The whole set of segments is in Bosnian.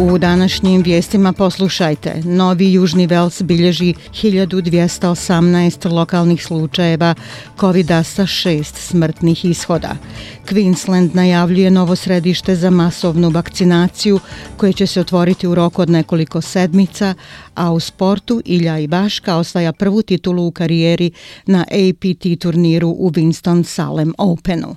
U današnjim vijestima poslušajte. Novi Južni Vels bilježi 1218 lokalnih slučajeva covid sa šest smrtnih ishoda. Queensland najavljuje novo središte za masovnu vakcinaciju koje će se otvoriti u roku od nekoliko sedmica, a u sportu Ilja Ivaška osvaja prvu titulu u karijeri na APT turniru u Winston-Salem Openu.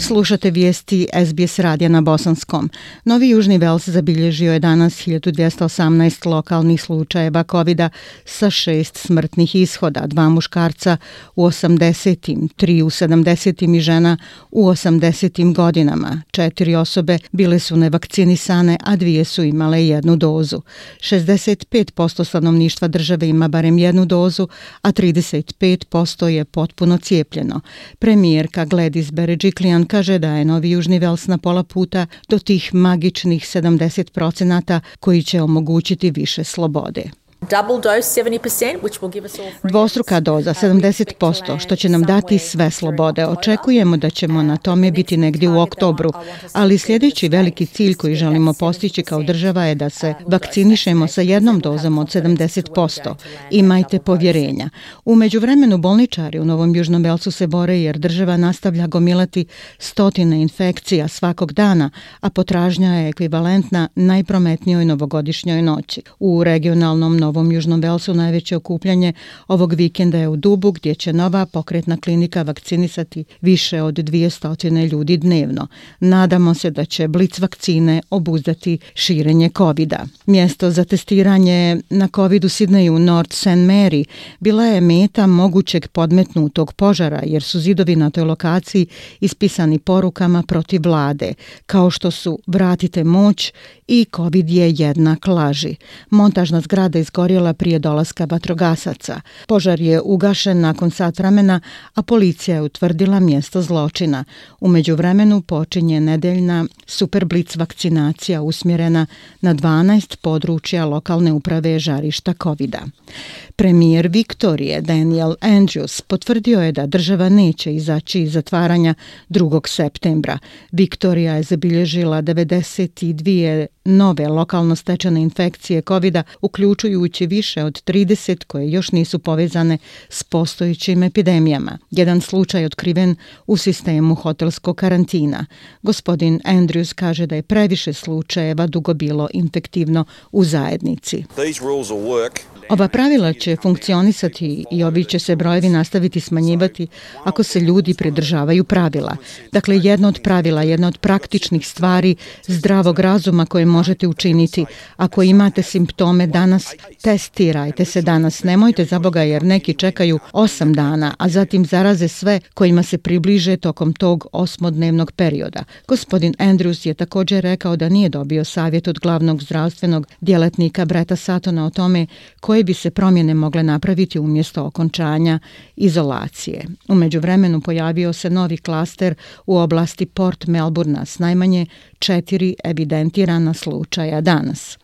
Slušate vijesti SBS radija na Bosanskom. Novi Južni Vels zabilježio je danas 1218 lokalnih slučajeva covid sa šest smrtnih ishoda, dva muškarca u 80-im, tri u 70-im i žena u 80-im godinama. Četiri osobe bile su nevakcinisane, a dvije su imale jednu dozu. 65% stanovništva države ima barem jednu dozu, a 35% je potpuno cijepljeno. Premijerka Gladys Berejiklian kaže da je Novi Južni Vels na pola puta do tih magičnih 70% koji će omogućiti više slobode. Dvostruka doza, 70%, što će nam dati sve slobode. Očekujemo da ćemo na tome biti negdje u oktobru, ali sljedeći veliki cilj koji želimo postići kao država je da se vakcinišemo sa jednom dozom od 70%. Imajte povjerenja. U međuvremenu bolničari u Novom Južnom Velsu se bore jer država nastavlja gomilati stotine infekcija svakog dana, a potražnja je ekvivalentna najprometnijoj novogodišnjoj noći. U regionalnom Novom Novom Južnom Velsu najveće okupljanje ovog vikenda je u Dubu gdje će nova pokretna klinika vakcinisati više od 200 ljudi dnevno. Nadamo se da će blic vakcine obuzdati širenje covid -a. Mjesto za testiranje na COVID u Sidneju North St. Mary bila je meta mogućeg podmetnutog požara jer su zidovi na toj lokaciji ispisani porukama protiv vlade, kao što su vratite moć i COVID je jednak laži. Montažna zgrada iz izgorjela prije dolaska vatrogasaca. Požar je ugašen nakon sat vremena, a policija je utvrdila mjesto zločina. Umeđu vremenu počinje nedeljna superblic vakcinacija usmjerena na 12 područja lokalne uprave žarišta covid -a. Premijer Viktorije Daniel Andrews potvrdio je da država neće izaći iz zatvaranja 2. septembra. Viktorija je zabilježila 92 nove lokalno stečene infekcije covid uključujući više od 30 koje još nisu povezane s postojićim epidemijama. Jedan slučaj otkriven u sistemu hotelskog karantina. Gospodin Andrews kaže da je previše slučajeva dugo bilo infektivno u zajednici. Ova pravila će funkcionisati i ovi će se brojevi nastaviti smanjivati ako se ljudi pridržavaju pravila. Dakle, jedno od pravila, jedna od praktičnih stvari zdravog razuma koje možete učiniti. Ako imate simptome danas, testirajte se danas. Nemojte za Boga jer neki čekaju 8 dana, a zatim zaraze sve kojima se približe tokom tog osmodnevnog perioda. Gospodin Andrews je također rekao da nije dobio savjet od glavnog zdravstvenog djelatnika Breta Satona o tome koje bi se promjene mogle napraviti umjesto okončanja izolacije. U međuvremenu pojavio se novi klaster u oblasti Port Melbourna s najmanje četiri evidentirana slučaja danas.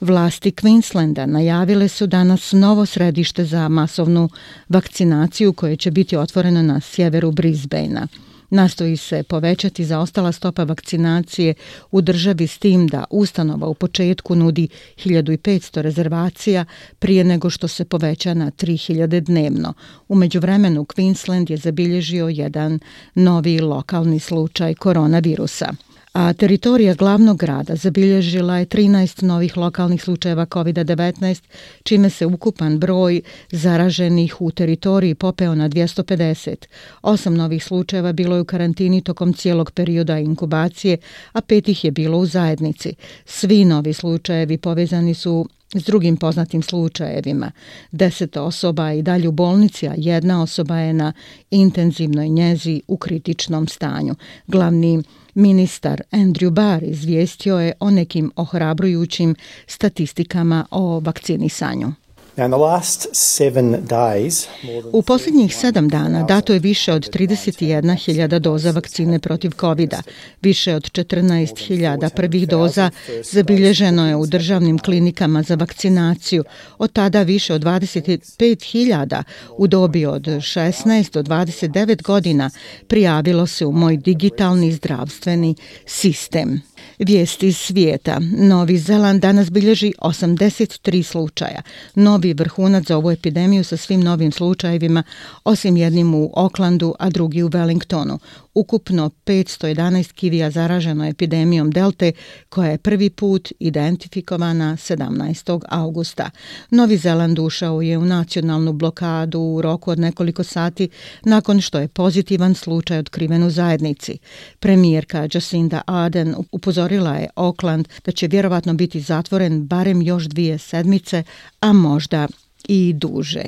Vlasti Queenslanda najavile su danas novo središte za masovnu vakcinaciju koje će biti otvoreno na sjeveru Brisbanea. Nastoji se povećati za ostala stopa vakcinacije u državi s tim da ustanova u početku nudi 1500 rezervacija prije nego što se poveća na 3000 dnevno. U međuvremenu Queensland je zabilježio jedan novi lokalni slučaj koronavirusa a teritorija glavnog grada zabilježila je 13 novih lokalnih slučajeva COVID-19, čime se ukupan broj zaraženih u teritoriji popeo na 250. Osam novih slučajeva bilo je u karantini tokom cijelog perioda inkubacije, a pet ih je bilo u zajednici. Svi novi slučajevi povezani su s drugim poznatim slučajevima. Deset osoba je i dalje u bolnici, a jedna osoba je na intenzivnoj njezi u kritičnom stanju. Glavni Ministar Andrew Barr izvijestio je o nekim ohrabrujućim statistikama o vakcinisanju. U posljednjih sedam dana dato je više od 31.000 doza vakcine protiv covid -a. Više od 14.000 prvih doza zabilježeno je u državnim klinikama za vakcinaciju. Od tada više od 25.000 u dobi od 16 do 29 godina prijavilo se u moj digitalni zdravstveni sistem. Vijesti iz svijeta. Novi Zeland danas bilježi 83 slučaja. Novi vrhunac za ovu epidemiju sa svim novim slučajevima, osim jednim u Oklandu, a drugi u Wellingtonu. Ukupno 511 kivija zaraženo epidemijom Delte, koja je prvi put identifikovana 17. augusta. Novi Zeland ušao je u nacionalnu blokadu u roku od nekoliko sati nakon što je pozitivan slučaj otkriven u zajednici. Premijerka Jacinda Ardern upozorila je Auckland da će vjerovatno biti zatvoren barem još dvije sedmice, a možda i duže.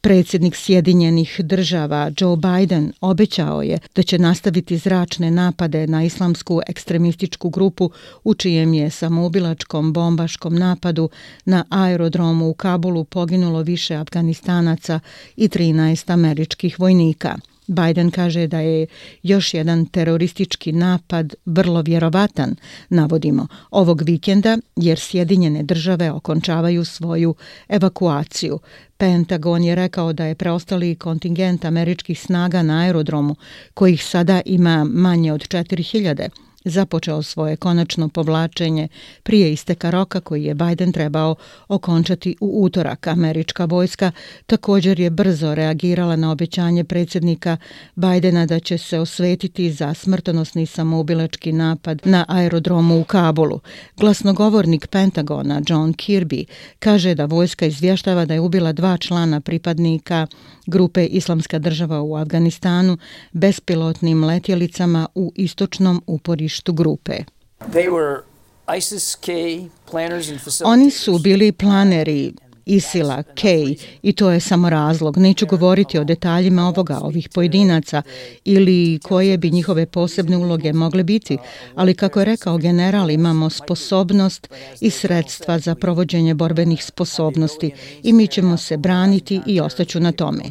Predsjednik Sjedinjenih država Joe Biden obećao je da će nastaviti zračne napade na islamsku ekstremističku grupu u čijem je samoubilačkom bombaškom napadu na aerodromu u Kabulu poginulo više Afganistanaca i 13 američkih vojnika. Biden kaže da je još jedan teroristički napad vrlo vjerovatan, navodimo, ovog vikenda jer Sjedinjene države okončavaju svoju evakuaciju. Pentagon je rekao da je preostali kontingent američkih snaga na aerodromu, kojih sada ima manje od 4000, započeo svoje konačno povlačenje prije isteka roka koji je Biden trebao okončati u utorak. Američka vojska također je brzo reagirala na obećanje predsjednika Bidena da će se osvetiti za smrtonosni samoubilački napad na aerodromu u Kabulu. Glasnogovornik Pentagona John Kirby kaže da vojska izvještava da je ubila dva člana pripadnika grupe Islamska država u Afganistanu bespilotnim letjelicama u istočnom uporištu grupe. Oni su bili planeri Isila, Kej i to je samo razlog. Neću govoriti o detaljima ovoga, ovih pojedinaca ili koje bi njihove posebne uloge mogle biti, ali kako je rekao general, imamo sposobnost i sredstva za provođenje borbenih sposobnosti i mi ćemo se braniti i ostaću na tome.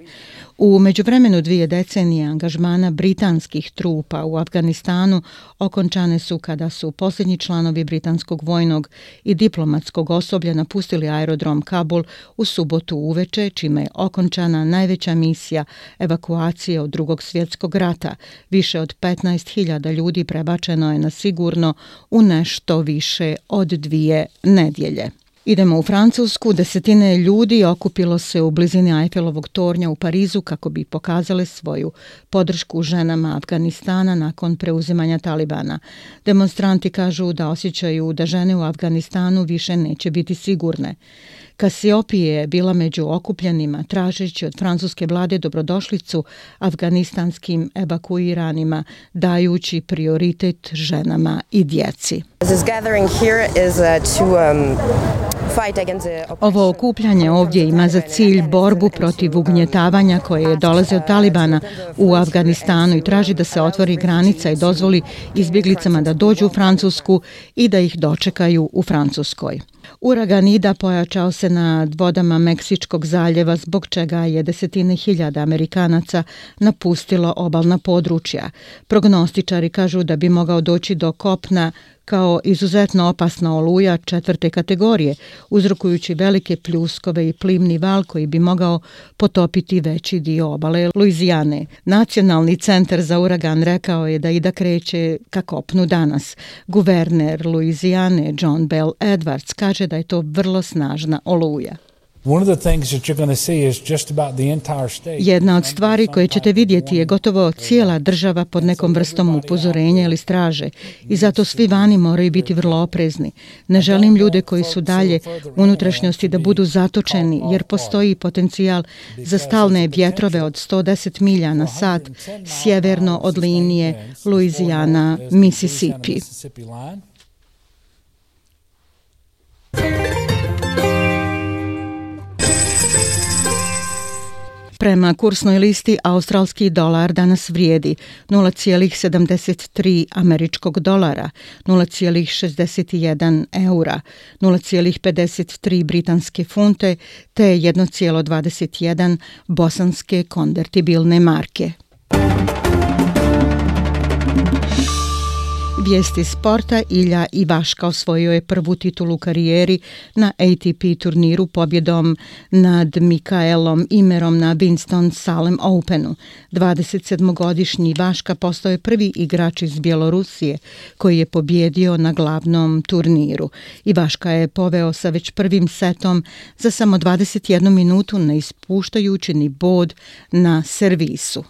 U međuvremenu dvije decenije angažmana britanskih trupa u Afganistanu okončane su kada su posljednji članovi britanskog vojnog i diplomatskog osoblja napustili aerodrom Kabul u subotu uveče, čime je okončana najveća misija evakuacije od drugog svjetskog rata. Više od 15.000 ljudi prebačeno je na sigurno u nešto više od dvije nedjelje. Idemo u Francusku. Desetine ljudi okupilo se u blizini Eiffelovog tornja u Parizu kako bi pokazale svoju podršku ženama Afganistana nakon preuzimanja Talibana. Demonstranti kažu da osjećaju da žene u Afganistanu više neće biti sigurne. Kasiopije je bila među okupljenima tražeći od francuske vlade dobrodošlicu afganistanskim evakuiranima, dajući prioritet ženama i djeci. This gathering here is uh, to um, Ovo okupljanje ovdje ima za cilj borbu protiv ugnjetavanja koje dolaze od Talibana u Afganistanu i traži da se otvori granica i dozvoli izbjeglicama da dođu u Francusku i da ih dočekaju u Francuskoj. Uragan Ida pojačao se nad vodama Meksičkog zaljeva zbog čega je desetine hiljada Amerikanaca napustilo obalna područja. Prognostičari kažu da bi mogao doći do kopna kao izuzetno opasna oluja četvrte kategorije, uzrokujući velike pljuskove i plimni val koji bi mogao potopiti veći dio obale Luizijane. Nacionalni centar za uragan rekao je da i da kreće ka kopnu danas. Guverner Luizijane John Bell Edwards kaže da je to vrlo snažna oluja. Jedna od stvari koje ćete vidjeti je gotovo cijela država pod nekom vrstom upozorenja ili straže i zato svi vani moraju biti vrlo oprezni. Ne želim ljude koji su dalje unutrašnjosti da budu zatočeni jer postoji potencijal za stalne vjetrove od 110 milja na sat sjeverno od linije Louisiana-Mississippi. Prema kursnoj listi australski dolar danas vrijedi 0,73 američkog dolara, 0,61 eura, 0,53 britanske funte te 1,21 bosanske konvertibilne marke. Vijesti sporta Ilja Ivaška osvojio je prvu titulu u karijeri na ATP turniru pobjedom nad Mikaelom Imerom na Winston Salem Openu. 27-godišnji Ivaška postao je prvi igrač iz Bjelorusije koji je pobjedio na glavnom turniru. Ivaška je poveo sa već prvim setom za samo 21 minutu ne ispuštajući ni bod na servisu.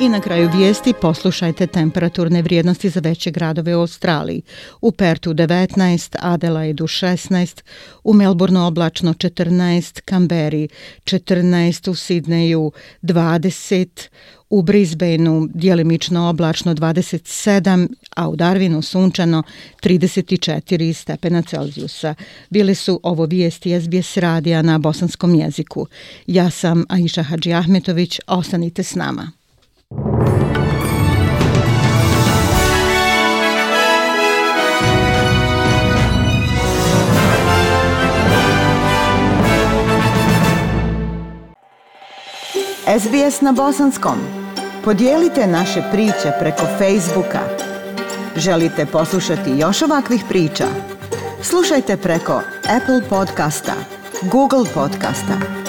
I na kraju vijesti poslušajte temperaturne vrijednosti za veće gradove u Australiji. U Pertu 19, Adelaidu 16, u Melbourneu oblačno 14, Kamberi 14, u Sidneju 20, u Brisbaneu dijelimično oblačno 27, a u Darwinu sunčano 34 stepena Celzijusa. Bili su ovo vijesti SBS radija na bosanskom jeziku. Ja sam Aisha Hadži Ahmetović, ostanite s nama. SBS na bosanskom. Podijelite naše priče preko Facebooka. Želite poslušati još ovakvih priča? Slušajte preko Apple podcasta, Google podcasta,